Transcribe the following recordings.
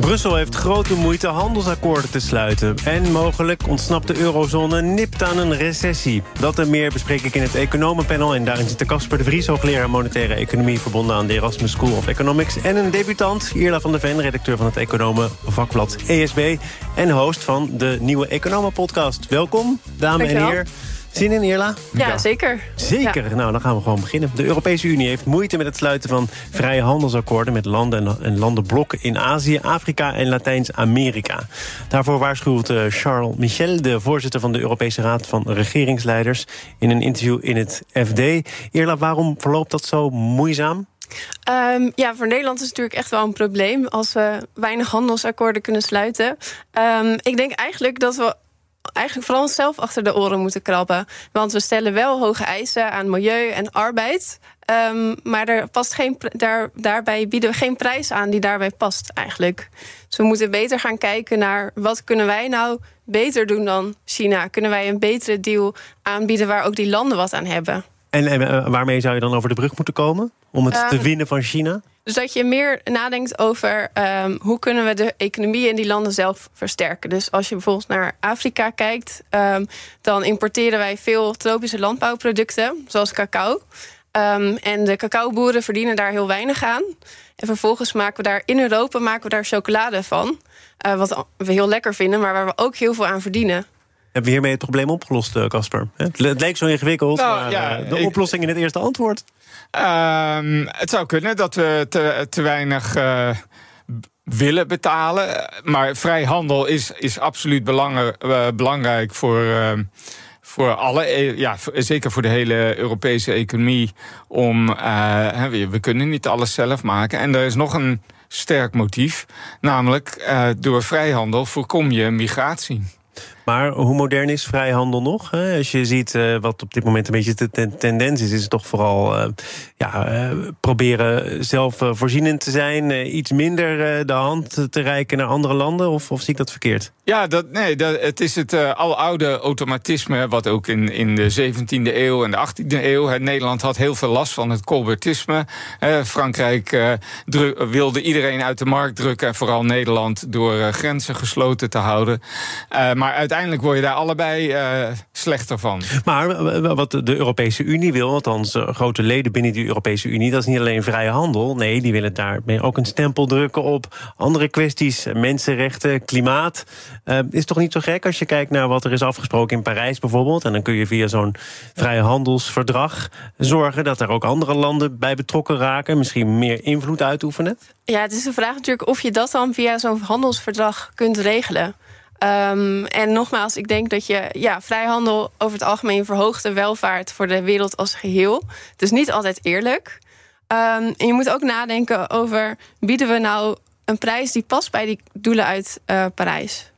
Brussel heeft grote moeite handelsakkoorden te sluiten. En mogelijk ontsnapt de eurozone nipt aan een recessie. Dat en meer bespreek ik in het Economenpanel. En daarin zitten Casper de Vries, hoogleraar monetaire economie... verbonden aan de Erasmus School of Economics. En een debutant, Irla van der Ven, redacteur van het Economen vakblad ESB... en host van de nieuwe Economen-podcast. Welkom, dames en heren. Zin in, Irla? Ja, zeker. Zeker. Nou, dan gaan we gewoon beginnen. De Europese Unie heeft moeite met het sluiten van vrije handelsakkoorden... met landen en, en landenblokken in Azië, Afrika en Latijns-Amerika. Daarvoor waarschuwt eh, Charles Michel, de voorzitter van de Europese Raad van Regeringsleiders... in een interview in het FD. Eerla, waarom verloopt dat zo moeizaam? Ehm, ja, voor Nederland is het natuurlijk echt wel een probleem als we weinig handelsakkoorden kunnen sluiten. Ehm, ik denk eigenlijk dat we eigenlijk vooral onszelf achter de oren moeten krabben. Want we stellen wel hoge eisen aan milieu en arbeid. Ehm, maar er past geen, daar, daarbij bieden we geen prijs aan die daarbij past eigenlijk. Dus we moeten beter gaan kijken naar wat kunnen wij nou beter doen dan China. Kunnen wij een betere deal aanbieden waar ook die landen wat aan hebben? En, en eh, waarmee zou je dan over de brug moeten komen? Om het te Ehm, winnen van China? Dus dat je meer nadenkt over ehm, hoe kunnen we de economie in die landen zelf versterken. Dus als je bijvoorbeeld naar Afrika kijkt, ehm, dan importeren wij veel tropische landbouwproducten, zoals cacao. En de cacaoboeren verdienen daar heel weinig aan. En vervolgens maken we daar in Europa maken we daar chocolade van. eh, wat we heel lekker vinden, maar waar we ook heel veel aan verdienen. Hebben we hiermee het probleem opgelost, eh, Casper? Het le- het leek zo ingewikkeld, Nou, maar ja, eh, de ik- oplossing in het eerste antwoord... Ehm, het zou kunnen dat we te, te weinig eh, willen betalen. Maar vrijhandel is, is absoluut eh, belangrijk voor. ehm, voor alle, e- ja, zeker voor de hele Europese economie. Om, we, we kunnen niet alles zelf maken. En er is nog een sterk motief. Namelijk, eh, door vrijhandel voorkom je migratie. Maar hoe modern is vrijhandel nog? Als je ziet eh, wat op dit moment een beetje de ten- tendens is, is het toch vooral eh, ja, eh, proberen zelf eh, voorzienend te zijn, iets minder de hand te reiken naar andere landen? Of, of zie ik dat verkeerd? Ja, dat, nee, dat, het is het aloude automatisme... wat ook in, in de 17e eeuw en de 18e eeuw... Nederland had heel veel last van het colbertisme. Frankrijk wilde iedereen uit de markt drukken... en vooral Nederland door grenzen gesloten te houden. Maar uiteindelijk word je daar allebei eh, slechter van. Maar eh, wat de Europese Unie wil, althans eh, grote leden binnen die Europese Unie, dat is niet alleen vrije handel. Nee, die willen daarmee ook een stempel drukken op andere kwesties, mensenrechten, klimaat. Is toch niet zo gek als je kijkt naar wat er is afgesproken in Parijs bijvoorbeeld. En dan kun je via zo'n vrijhandelsverdrag zorgen dat er ook andere landen bij betrokken raken, misschien meer invloed uitoefenen. Ja, het is de vraag natuurlijk of je dat dan via zo'n handelsverdrag kunt regelen. Ehm, en nogmaals, ik denk dat je ja, vrijhandel over het algemeen verhoogt de welvaart voor de wereld als geheel. Het is niet altijd eerlijk. Ehm, en je moet ook nadenken over: bieden we nou een prijs die past bij die doelen uit eh, Parijs?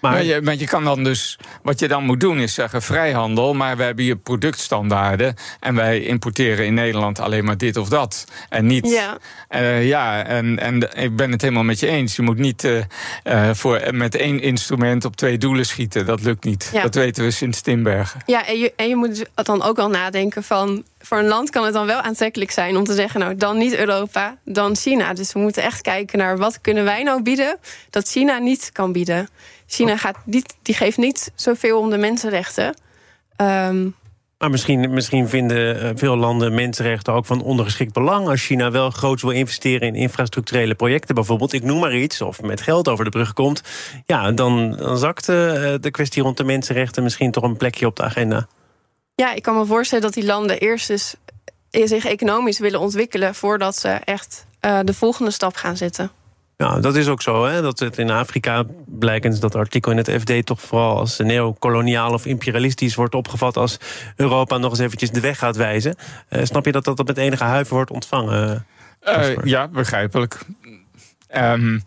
Maar Maar je, want je kan dan dus, wat je dan moet doen is zeggen vrijhandel, maar we hebben hier productstandaarden en wij importeren in Nederland alleen maar dit of dat. En niet, Ja. Eh, ja, en, en ik ben het helemaal met je eens. Je moet niet eh, eh, voor, met één instrument op twee doelen schieten. Dat lukt niet. Ja. Dat weten we sinds Timbergen. Ja, en je, en je moet dus dan ook wel nadenken van... voor een land kan het dan wel aantrekkelijk zijn om te zeggen... nou, dan niet Europa, dan China. Dus we moeten echt kijken naar wat kunnen wij nou bieden... dat China niet kan bieden. China gaat niet, die geeft niet zoveel om de mensenrechten. Ehm, Maar misschien, misschien vinden eh, veel landen mensenrechten ook van ondergeschikt belang. Als China wel groots wil investeren in infrastructurele projecten, bijvoorbeeld, ik noem maar iets, of met geld over de brug komt. Ja, dan, dan zakt eh, de kwestie rond de mensenrechten misschien toch een plekje op de agenda. Ja, ik kan me voorstellen dat die landen eerst eens eh, zich economisch willen ontwikkelen... voordat ze echt eh, de volgende stap gaan zetten. Ja, dat is ook zo. Hè? Dat het in Afrika blijkens dat artikel in het FD toch vooral als neocoloniaal of imperialistisch wordt opgevat als Europa nog eens eventjes de weg gaat wijzen. Eh, snap je dat dat met enige huiver wordt ontvangen? Eh, ja, begrijpelijk. Ehm,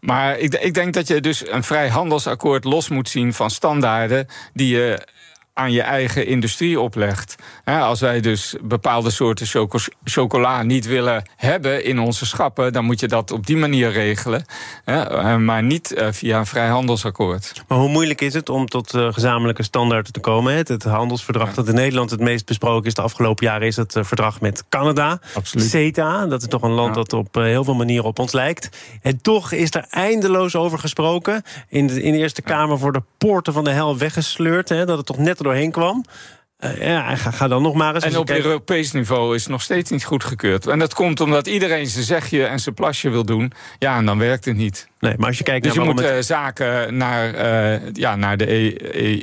maar ik, ik denk dat je dus een vrijhandelsakkoord los moet zien van standaarden die je aan je eigen industrie oplegt. als wij dus bepaalde soorten chocola niet willen hebben in onze schappen, dan moet je dat op die manier regelen. Eh, maar niet eh, via een vrijhandelsakkoord. Maar hoe moeilijk is het om tot uh, gezamenlijke standaarden te komen? Het, handelsverdrag dat in Nederland het meest besproken is de afgelopen jaren is het verdrag met Canada. Absoluut. CETA, dat is toch een land dat op heel veel manieren op ons lijkt. En toch is er eindeloos over gesproken. In de, in de Eerste Kamer voor de poorten van de hel weggesleurd. Hè, dat het toch net doorheen kwam. Uh, ja, ga, ga, dan nog maar eens. En op Europees niveau is het nog steeds niet goedgekeurd. En dat komt omdat iedereen zijn zegje en zijn plasje wil doen. Ja, en dan werkt het niet. Nee, maar als je kijkt dus naar je moet het... Eh, zaken naar, uh, ja, naar de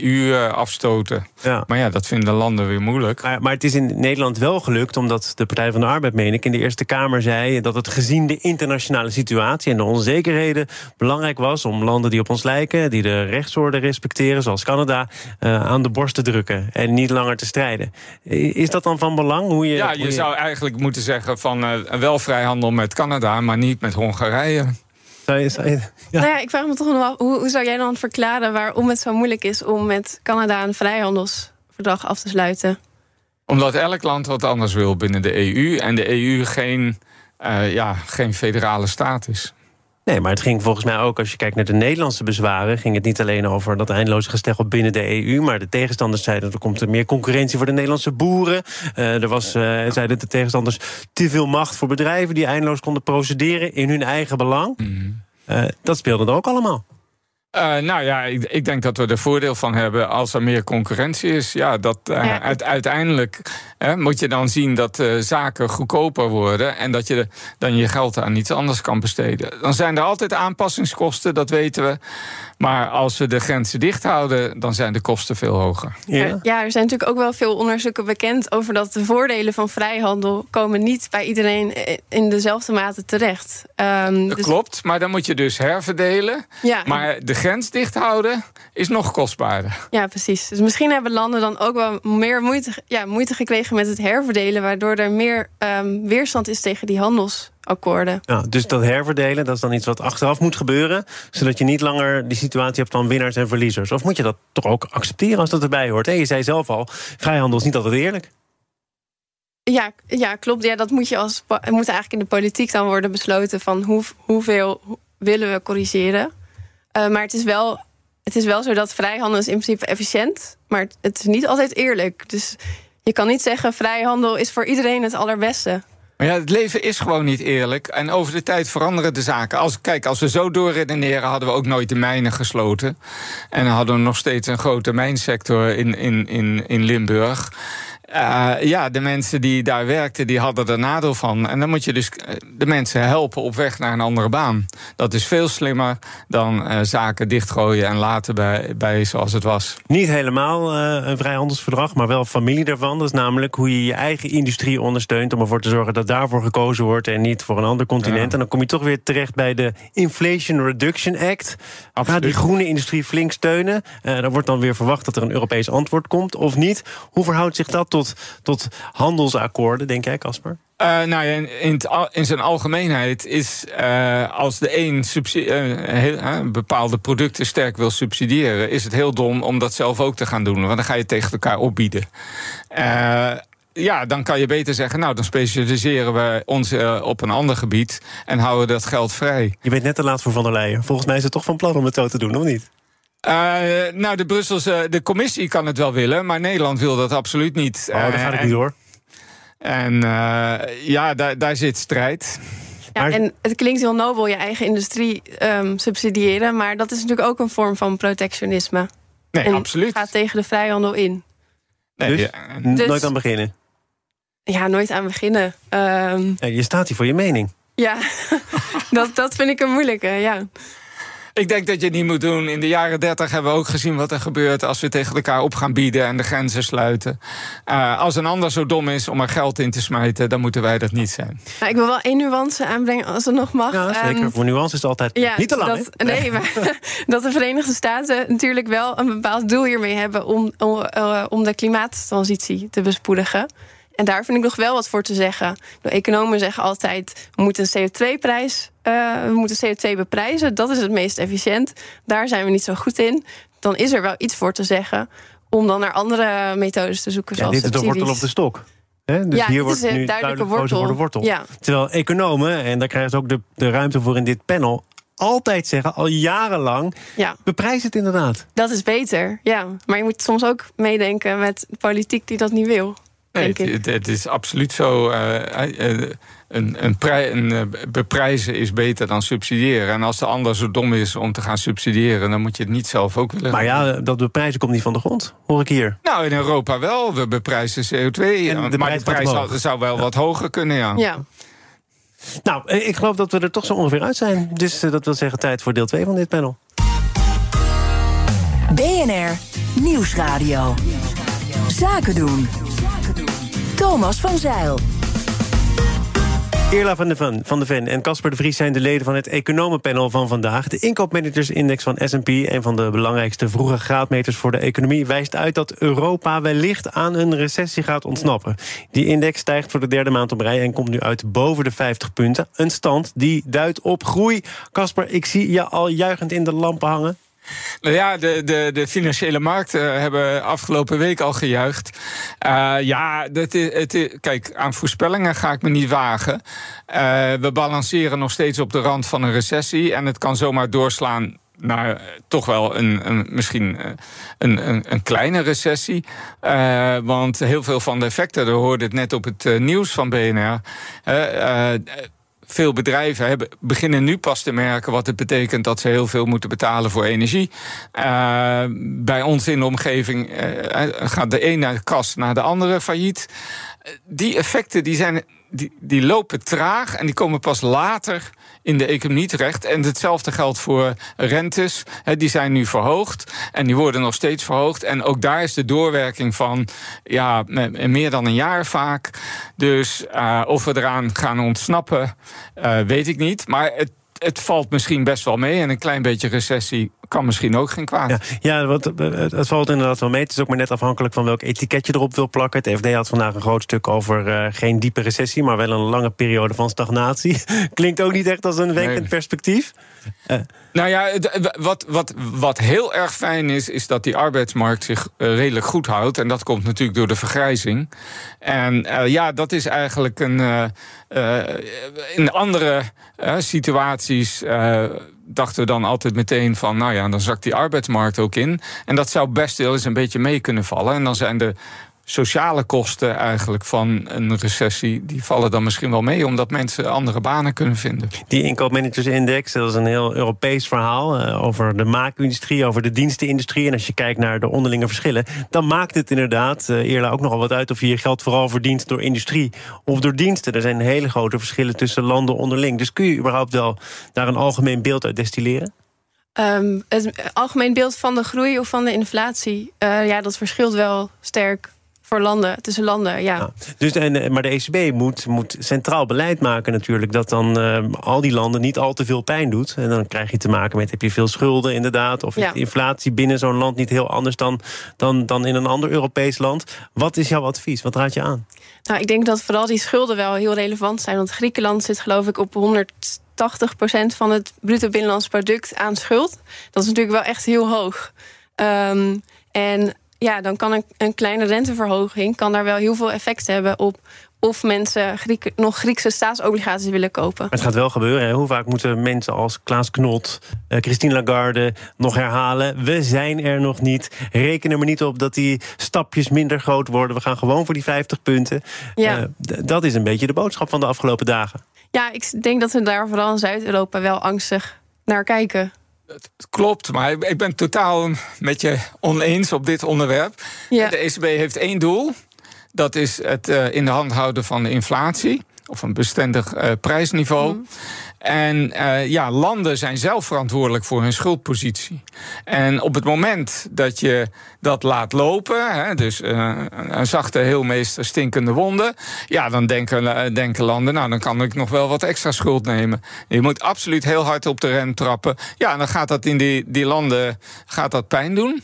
EU e afstoten. Ja. Maar ja, dat vinden landen weer moeilijk. Maar, maar, het is in Nederland wel gelukt, omdat de Partij van de Arbeid, meen ik, in de Eerste Kamer zei dat het gezien de internationale situatie en de onzekerheden belangrijk was om landen die op ons lijken, die de rechtsorde respecteren, zoals Canada, uh, aan de borst te drukken en niet langer te strijden. Is dat dan van belang? Hoe je, ja, je, zou eigenlijk moeten zeggen van wel vrijhandel met Canada, maar niet met Hongarije. Zou je, ja. Nou ja, ik vraag me toch nog af, hoe, hoe zou jij dan verklaren waarom het zo moeilijk is om met Canada een vrijhandelsverdrag af te sluiten? Omdat elk land wat anders wil binnen de EU en de EU geen, uh, ja, geen federale staat is. Nee, maar het ging volgens mij ook, als je kijkt naar de Nederlandse bezwaren... ging het niet alleen over dat eindeloze gesteggel binnen de EU... maar de tegenstanders zeiden er komt er meer concurrentie voor de Nederlandse boeren. Uh, er was, uh, zeiden de tegenstanders, te veel macht voor bedrijven... die eindeloos konden procederen in hun eigen belang. Mm. Uh, dat speelde er ook allemaal. Uh, nou ja, ik, ik, denk dat we er voordeel van hebben als er meer concurrentie is. Ja, dat uh, uiteindelijk moet je dan zien dat uh, zaken goedkoper worden en dat je dan je geld aan iets anders kan besteden. Dan zijn er altijd aanpassingskosten, dat weten we. Maar als we de grenzen dicht houden, dan zijn de kosten veel hoger. Ja. ja, er zijn natuurlijk ook wel veel onderzoeken bekend over dat de voordelen van vrijhandel komen niet bij iedereen in dezelfde mate terecht. Um, dat dus... klopt, maar dan moet je dus herverdelen. Ja. Maar de grens dicht houden is nog kostbaarder. Ja, precies. Dus misschien hebben landen dan ook wel meer moeite, ja, moeite gekregen met het herverdelen, waardoor er meer um, weerstand is tegen die Ja, dus dat herverdelen, dat is dan iets wat achteraf moet gebeuren, zodat je niet langer die situatie hebt van winnaars en verliezers. Of moet je dat toch ook accepteren als dat erbij hoort? En je zei zelf al, vrijhandel is niet altijd eerlijk. Ja, ja, klopt. Ja, dat moet, je als, moet eigenlijk in de politiek dan worden besloten van hoe, hoeveel willen we corrigeren. Uh, maar het is, wel, het is wel zo dat vrijhandel is in principe efficiënt, maar het is niet altijd eerlijk. Dus je kan niet zeggen vrijhandel is voor iedereen het allerbeste. Maar ja, het leven is gewoon niet eerlijk. En over de tijd veranderen de zaken. Als, kijk, als we zo doorredeneren, hadden we ook nooit de mijnen gesloten. En dan hadden we nog steeds een grote mijnsector in, in, in, in Limburg. Uh, ja, de mensen die daar werkten, die hadden er nadeel van. En dan moet je dus eh, de mensen helpen op weg naar een andere baan. Dat is veel slimmer dan uh, zaken dichtgooien en laten bij, bij zoals het was. Niet helemaal uh, een vrijhandelsverdrag, maar wel familie daarvan. Dat is namelijk hoe je je eigen industrie ondersteunt... om ervoor te zorgen dat daarvoor gekozen wordt en niet voor een ander continent. En dan kom je toch weer terecht bij de Inflation Reduction Act. Gaat die groene industrie flink steunen. Er wordt dan weer verwacht dat er een Europees antwoord komt, of niet. Hoe verhoudt zich dat tot tot, handelsakkoorden, denk jij, Casper? Uh, nou ja, in, in, zijn algemeenheid is uh, als de een uh, bepaalde producten sterk wil subsidiëren, is het heel dom om dat zelf ook te gaan doen. Want dan ga je tegen elkaar opbieden. ja, dan kan je beter zeggen, nou, dan specialiseren we ons op een ander gebied en houden dat geld vrij. Je bent net te laat voor Van der Leyen. Volgens mij is het toch van plan om het zo te doen, of niet? Uh, nou, de Brusselse de commissie kan het wel willen, maar Nederland wil dat absoluut niet. Oh, daar gaat ik niet door. En uh, ja, daar, daar zit strijd. Ja, en het klinkt heel nobel je eigen industrie um, subsidiëren, maar dat is natuurlijk ook een vorm van protectionisme. Nee, en absoluut. Gaat tegen de vrijhandel in. Nee, dus, ja. dus, nooit aan beginnen. Ja, nooit aan beginnen. Um, ja, je staat hier voor je mening. Ja, dat, dat vind ik een moeilijke, ja. Ik denk dat je het niet moet doen. In de jaren 30 hebben we ook gezien wat er gebeurt als we tegen elkaar op gaan bieden en de grenzen sluiten. Uh, als een ander zo dom is om er geld in te smijten, dan moeten wij dat niet zijn. Nou, ik wil wel één nuance aanbrengen als het nog mag. Ja, zeker. Um, Voor nuance is het altijd ja, niet te lang. Dat, nee, maar dat de Verenigde Staten natuurlijk wel een bepaald doel hiermee hebben om, om, uh, om de klimaattransitie te bespoedigen. En daar vind ik nog wel wat voor te zeggen. De economen zeggen altijd: we moeten een CO2-prijs, uh, eh, we moeten CO2 beprijzen. Dat is het meest efficiënt. Daar zijn we niet zo goed in. Dan is er wel iets voor te zeggen om dan naar andere methodes te zoeken. Ja, zoals dit is de wortel op de stok. Hè? Dus Ja, hier dit wordt is een nu duidelijke duidelijk gekozen voor de wortel. Ja. Terwijl economen, en daar krijgen ze ook de, de ruimte voor in dit panel, altijd zeggen, al jarenlang, ja, beprijs het inderdaad. dat is beter. Ja, maar je moet soms ook meedenken met de politiek die dat niet wil. Nee, denk het, ik. het, het is absoluut zo. eh, eh, een, een, prij- een eh, beprijzen is beter dan subsidiëren. En als de ander zo dom is om te gaan subsidiëren, dan moet je het niet zelf ook willen. Maar ja, dat beprijzen komt niet van de grond, hoor ik hier. Nou, in Europa wel. We beprijzen CO2. En de maar prijs de prijs zou, zou wel wat hoger kunnen, ja. Ja. Nou, eh, ik geloof dat we er toch zo ongeveer uit zijn. Dus eh, dat wil zeggen tijd voor deel 2 van dit panel. BNR Nieuwsradio. Zaken doen. Thomas van Zeil. Eerla van de Ven, van de Ven en Casper de Vries zijn de leden van het economenpanel van vandaag. De inkoopmanagersindex van S&P, een van de belangrijkste vroege graadmeters voor de economie, wijst uit dat Europa wellicht aan een recessie gaat ontsnappen. Die index stijgt voor de derde maand op rij en komt nu uit boven de 50 punten. Een stand die duidt op groei. Casper, ik zie je al juichend in de lampen hangen. Nou ja, de, de, de financiële markten hebben afgelopen week al gejuicht. Eh, ja, dat is, het kijk, aan voorspellingen ga ik me niet wagen. Eh, we balanceren nog steeds op de rand van een recessie. En het kan zomaar doorslaan naar eh, toch wel een, een misschien eh, een, een, een kleine recessie. Eh, want heel veel van de effecten, we hoorden het net op het eh, nieuws van BNR. eh, eh, veel bedrijven hebben, beginnen nu pas te merken wat het betekent dat ze heel veel moeten betalen voor energie. Uh, bij ons in de omgeving uh, gaat de ene kast naar de andere failliet. Die effecten die zijn, die, die lopen traag en die komen pas later in de economie terecht. En hetzelfde geldt voor rentes. Die zijn nu verhoogd en die worden nog steeds verhoogd. En ook daar is de doorwerking van ja, meer dan een jaar vaak. Dus uh, of we eraan gaan ontsnappen, uh, weet ik niet. Maar het, het valt misschien best wel mee. En een klein beetje recessie kan misschien ook geen kwaad. Ja, ja wat, het, het valt inderdaad wel mee. Het is ook maar net afhankelijk van welk etiket je erop wil plakken. Het FD had vandaag een groot stuk over uh, geen diepe recessie... maar wel een lange periode van stagnatie. Klinkt ook niet echt als een wenkend nee. perspectief. Uh. Nou ja, wat, wat, wat heel erg fijn is... is dat die arbeidsmarkt zich uh, redelijk goed houdt. En dat komt natuurlijk door de vergrijzing. En ja, dat is eigenlijk een... in andere situaties dachten we dan altijd meteen van, nou ja, dan zakt die arbeidsmarkt ook in. En dat zou best wel eens een beetje mee kunnen vallen. En dan zijn de sociale kosten eigenlijk van een recessie, die vallen dan misschien wel mee, omdat mensen andere banen kunnen vinden. Die inkoopmanagersindex, dat is een heel Europees verhaal uh, over de maakindustrie, over de dienstenindustrie. En als je kijkt naar de onderlinge verschillen, dan maakt het inderdaad uh, eerder ook nogal wat uit of je je geld vooral verdient door industrie of door diensten. Er zijn hele grote verschillen tussen landen onderling. Dus kun je überhaupt wel daar een algemeen beeld uit destilleren? Um, het algemeen beeld van de groei of van de inflatie, uh, ja, dat verschilt wel sterk voor landen, tussen landen, ja. ja. dus, en, maar de ECB moet, moet centraal beleid maken natuurlijk... dat dan uh, al die landen niet al te veel pijn doet. En dan krijg je te maken met, heb je veel schulden inderdaad... of ja. inflatie binnen zo'n land niet heel anders dan, dan, dan in een ander Europees land. Wat is jouw advies? Wat raad je aan? Nou, ik denk dat vooral die schulden wel heel relevant zijn. Want Griekenland zit geloof ik op 180% van het bruto binnenlands product aan schuld. Dat is natuurlijk wel echt heel hoog. Um, en ja, dan kan een, een, kleine renteverhoging kan daar wel heel veel effect hebben op of mensen Griek, nog Griekse staatsobligaties willen kopen. Het gaat wel gebeuren. Hè? Hoe vaak moeten mensen als Klaas Knot, uh, Christine Lagarde nog herhalen? We zijn er nog niet. Reken er maar niet op dat die stapjes minder groot worden. We gaan gewoon voor die 50 punten. Ja. Uh, dat is een beetje de boodschap van de afgelopen dagen. Ja, ik denk dat we daar vooral in Zuid-Europa wel angstig naar kijken. Het klopt, maar ik ben totaal met je oneens op dit onderwerp. Ja. De ECB heeft één doel. Dat is het uh, in de hand houden van de inflatie. Of een bestendig uh, prijsniveau. Mm. En uh, ja, landen zijn zelf verantwoordelijk voor hun schuldpositie. En op het moment dat je dat laat lopen, hè, dus uh, een zachte heelmeester stinkende wonden, ja, dan denken, denken landen, nou, dan kan ik nog wel wat extra schuld nemen. Je moet absoluut heel hard op de rem trappen. Ja, dan gaat dat in die, die landen gaat dat pijn doen.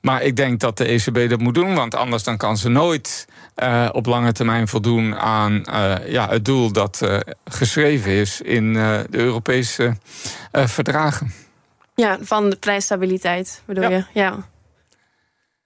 Maar ik denk dat de ECB dat moet doen, want anders dan kan ze nooit uh, op lange termijn voldoen aan uh, ja, het doel dat uh, geschreven is in de Europese verdragen. Ja, van de prijsstabiliteit bedoel ja. je? Ja.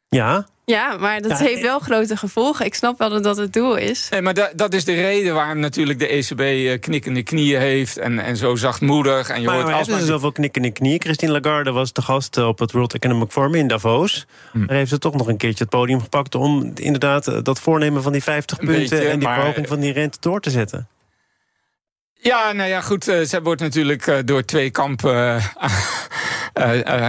Ja, Ja, maar dat Ja, heeft wel grote gevolgen. Ik snap wel dat dat het doel is. Nee, maar da- dat is de reden waarom natuurlijk de ECB eh, knikkende knieën heeft en, en zo zachtmoedig. En je maar, hoort maar alsmaar... ze zoveel knikken in de knieën? Christine Lagarde was de gast eh, op het World Economic Forum in Davos. Hm. Daar heeft ze toch nog een keertje het podium gepakt... om inderdaad eh, dat voornemen van die 50 Een punten... beetje, en die maar- verhoging van die rente door te zetten. Ja, nou ja, goed. eh, ze wordt natuurlijk eh, door twee kampen.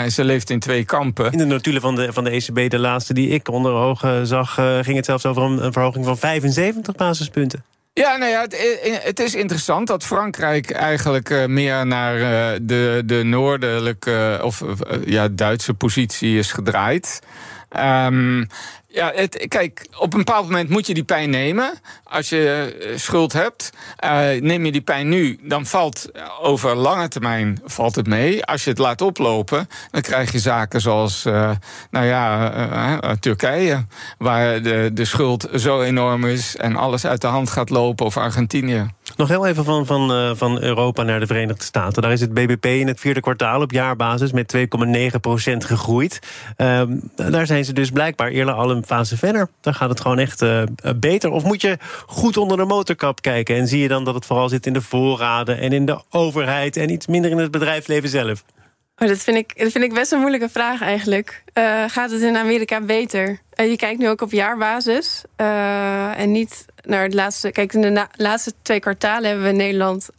Ze leeft in twee kampen. In de notulen van de, van de ECB, de laatste die ik onder ogen zag... eh, ging het zelfs over een, een verhoging van 75 basispunten. Ja, nou ja, het, eh, het is interessant dat Frankrijk eigenlijk eh, meer naar eh, de, de noordelijke of eh, ja, Duitse positie is gedraaid. Ehm, ja, kijk, op een bepaald moment moet je die pijn nemen. Als je eh, schuld hebt, eh, neem je die pijn nu, dan valt eh, over lange termijn valt het mee. Als je het laat oplopen, dan krijg je zaken zoals, nou ja, Turkije, waar de, de schuld zo enorm is en alles uit de hand gaat lopen, of Argentinië. Nog heel even van, van, eh, van Europa naar de Verenigde Staten. Daar is het BBP in het vierde kwartaal op jaarbasis met 2,9% gegroeid. Ehm, daar zijn ze dus blijkbaar eerder al een fase verder. Daar gaat het gewoon echt eh, beter. Of moet je goed onder de motorkap kijken en zie je dan dat het vooral zit in de voorraden en in de overheid en iets minder in het bedrijfsleven zelf? Maar dat vind ik, dat vind ik best een moeilijke vraag eigenlijk. Eh, gaat het in Amerika beter? Eh, je kijkt nu ook op jaarbasis. eh, en niet naar het laatste. Kijk, in de laatste twee kwartalen hebben we in Nederland.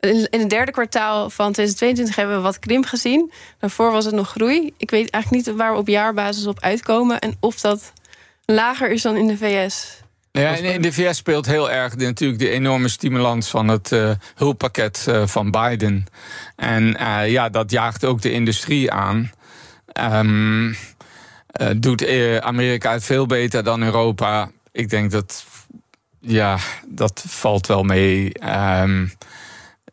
in in het derde kwartaal van 2022 hebben we wat krimp gezien. Daarvoor was het nog groei. Ik weet eigenlijk niet waar we op jaarbasis op uitkomen. En of dat lager is dan in de VS. Ja, in, de VS speelt heel erg de, natuurlijk de enorme stimulans van het eh, hulppakket eh, van Biden. En eh, ja, dat jaagt ook de industrie aan. Ehm, eh, doet Amerika het veel beter dan Europa? Ik denk dat, ja, dat valt wel mee. Ehm,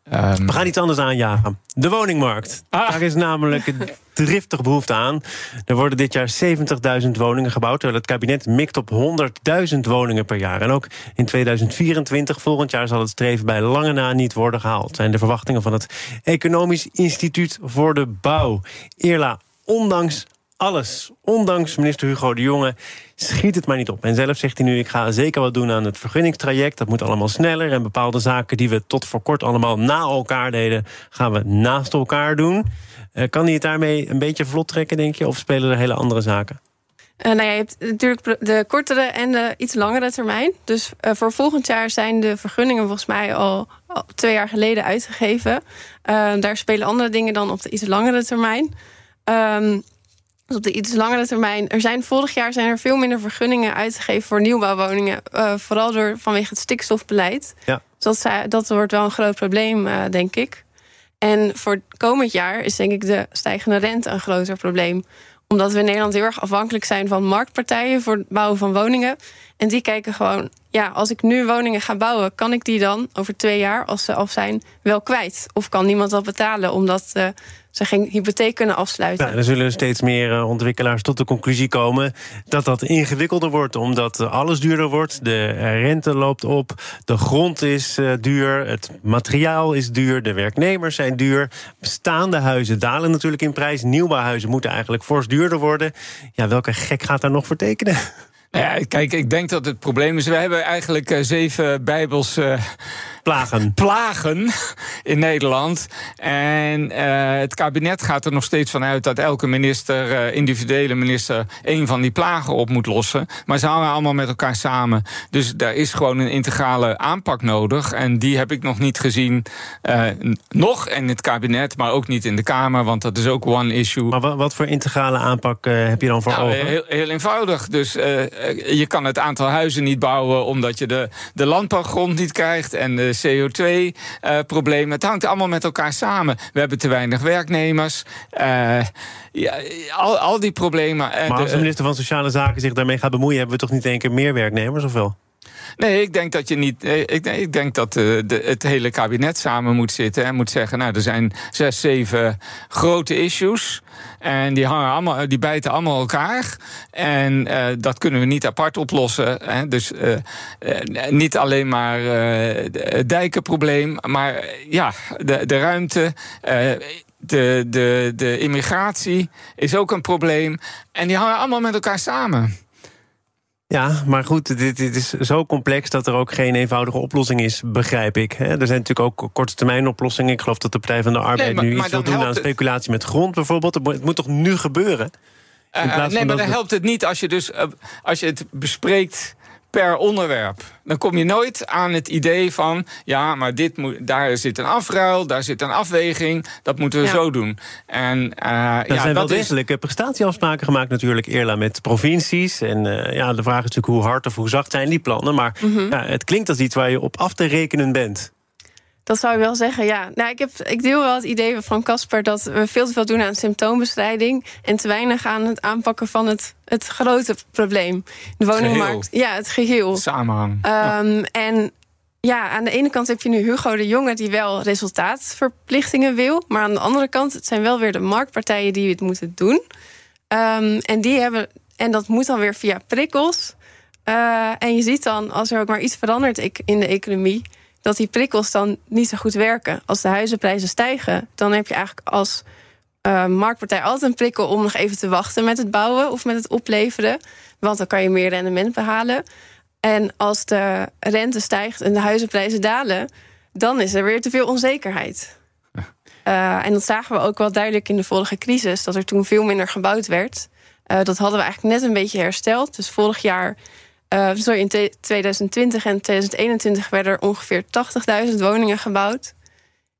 ehm, We gaan iets anders aanjagen. De woningmarkt. Ah. Daar is namelijk driftig behoefte aan. Er worden dit jaar 70.000 woningen gebouwd... terwijl het kabinet mikt op 100.000 woningen per jaar. En ook in 2024, volgend jaar, zal het streven bij lange na niet worden gehaald. zijn de verwachtingen van het Economisch Instituut voor de Bouw. Eerla, ondanks alles, ondanks minister Hugo de Jonge, schiet het maar niet op. En zelf zegt hij nu, ik ga zeker wat doen aan het vergunningstraject. Dat moet allemaal sneller. En bepaalde zaken die we tot voor kort allemaal na elkaar deden... gaan we naast elkaar doen. Eh, kan hij het daarmee een beetje vlot trekken, denk je? Of spelen er hele andere zaken? Eh, nou ja, je hebt natuurlijk de kortere en de iets langere termijn. Dus eh, voor volgend jaar zijn de vergunningen volgens mij al, al twee jaar geleden uitgegeven. Daar spelen andere dingen dan op de iets langere termijn. Ehm, dus op de iets langere termijn. Er zijn vorig jaar zijn er veel minder vergunningen uitgegeven voor nieuwbouwwoningen. vooral door, vanwege het stikstofbeleid. Ja. Dus dat, dat wordt wel een groot probleem, denk ik. En voor komend jaar is denk ik de stijgende rente een groter probleem omdat we in Nederland heel erg afhankelijk zijn van marktpartijen voor het bouwen van woningen. En die kijken gewoon, ja, als ik nu woningen ga bouwen, kan ik die dan over twee jaar, als ze af zijn, wel kwijt? Of kan niemand dat betalen omdat eh, ze geen hypotheek kunnen afsluiten? Nou, er zullen steeds meer eh, ontwikkelaars tot de conclusie komen dat dat ingewikkelder wordt, omdat alles duurder wordt. De eh, rente loopt op, de grond is duur, het materiaal is duur, de werknemers zijn duur. Bestaande huizen dalen natuurlijk in prijs. Nieuwbouwhuizen moeten eigenlijk fors duurder worden. Ja, welke gek gaat daar nog voor tekenen? Ja, kijk, ik denk dat het probleem is. We hebben eigenlijk eh, zeven Bijbelse Plagen. plagen in Nederland. En eh, het kabinet gaat er nog steeds van uit dat elke minister, eh, individuele minister, een van die plagen op moet lossen. Maar ze hangen allemaal met elkaar samen. Dus daar is gewoon een integrale aanpak nodig. En die heb ik nog niet gezien. eh, nog in het kabinet, maar ook niet in de Kamer. Want dat is ook one issue. Maar wa- wat voor integrale aanpak heb je dan voor Nou, ogen? heel, heel eenvoudig. Dus je kan het aantal huizen niet bouwen omdat je de, de landbouwgrond niet krijgt en de CO2-problemen. het hangt allemaal met elkaar samen. We hebben te weinig werknemers. Eh, ja, al, al die problemen. eh, maar als de- de minister van Sociale Zaken zich daarmee gaat bemoeien, hebben we toch niet één keer meer werknemers of wel? Nee, ik denk dat je niet. eh, Ik, ik denk dat eh, de, het hele kabinet samen moet zitten en moet zeggen: Nou, er zijn zes, zeven grote issues. En die, hangen allemaal, die bijten allemaal elkaar. En eh, dat kunnen we niet apart oplossen. Hè. Dus niet alleen maar het dijkenprobleem, maar ja, de, de ruimte. de, de, de immigratie is ook een probleem. En die hangen allemaal met elkaar samen. Ja, maar goed, dit, dit, is zo complex dat er ook geen eenvoudige oplossing is, begrijp ik. Er zijn natuurlijk ook korte termijn oplossingen. Ik geloof dat de Partij van de Arbeid nu iets wil doen aan speculatie met grond bijvoorbeeld. Het moet toch nu gebeuren? Uh, nee, maar dan helpt het niet als je, dus, uh, als je het bespreekt per onderwerp. Dan kom je nooit aan het idee van... ja, maar dit moet, daar zit een afruil, daar zit een afweging... dat moeten we zo doen. En, uh, er ja, zijn wel degelijk is... prestatieafspraken gemaakt natuurlijk... eerder met provincies. En uh, ja, de vraag is natuurlijk hoe hard of hoe zacht zijn die plannen. Maar mm -hmm. ja, het klinkt als iets waar je op af te rekenen bent. Dat zou ik wel zeggen, ja. Nou, ik, heb, ik deel wel het idee van Casper dat we veel te veel doen aan symptoombestrijding en te weinig aan het aanpakken van het, het grote probleem. De woningmarkt. Ja, het geheel. Samenhang. Um, ja. En ja, aan de ene kant heb je nu Hugo de Jonge die wel resultaatverplichtingen wil. Maar aan de andere kant, het zijn wel weer de marktpartijen die het moeten doen. Um, en die hebben. En dat moet dan weer via prikkels. Uh, en je ziet dan, als er ook maar iets verandert in de economie dat die prikkels dan niet zo goed werken. Als de huizenprijzen stijgen, dan heb je eigenlijk als uh, marktpartij altijd een prikkel om nog even te wachten met het bouwen of met het opleveren. Want dan kan je meer rendement behalen. En als de rente stijgt en de huizenprijzen dalen, dan is er weer te veel onzekerheid. Uh, en dat zagen we ook wel duidelijk in de vorige crisis, dat er toen veel minder gebouwd werd. Uh, dat hadden we eigenlijk net een beetje hersteld. Dus vorig jaar uh, sorry, in 2020 en 2021 werden er ongeveer 80.000 woningen gebouwd.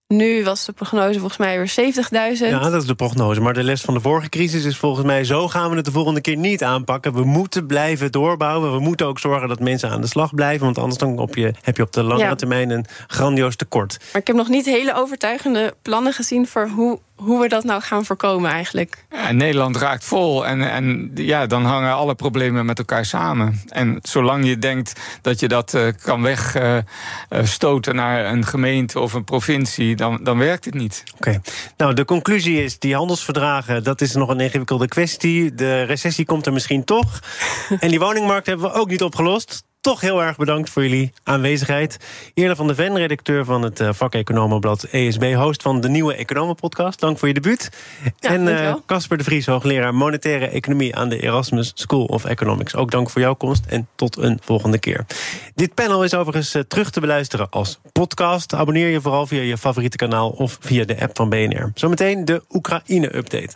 Nu was de prognose volgens mij weer 70.000. Ja, dat is de prognose. Maar de les van de vorige crisis is volgens mij... zo gaan we het de volgende keer niet aanpakken. We moeten blijven doorbouwen. We moeten ook zorgen dat mensen aan de slag blijven. Want anders dan op je, heb je op de langere termijn een grandioos tekort. Maar ik heb nog niet hele overtuigende plannen gezien... voor hoe hoe we dat nou gaan voorkomen eigenlijk. Ja, Nederland raakt vol en, en ja, dan hangen alle problemen met elkaar samen. En zolang je denkt dat je dat uh, kan wegstoten uh, naar een gemeente of een provincie, dan, dan werkt het niet. Oké, nou de conclusie is, die handelsverdragen, dat is nog een ingewikkelde kwestie. De recessie komt er misschien toch. en die woningmarkt hebben we ook niet opgelost toch heel erg bedankt voor jullie aanwezigheid. Eerder van de Ven, redacteur van het uh, vakeconomenblad ESB... host van de nieuwe Economenpodcast. Dank voor je debuut. Ja, en Casper uh, de Vries, hoogleraar monetaire economie... aan de Erasmus School of Economics. Ook dank voor jouw komst en tot een volgende keer. Dit panel is overigens uh, terug te beluisteren als podcast. Abonneer je vooral via je favoriete kanaal... of via de app van BNR. Zometeen de Oekraïne-update.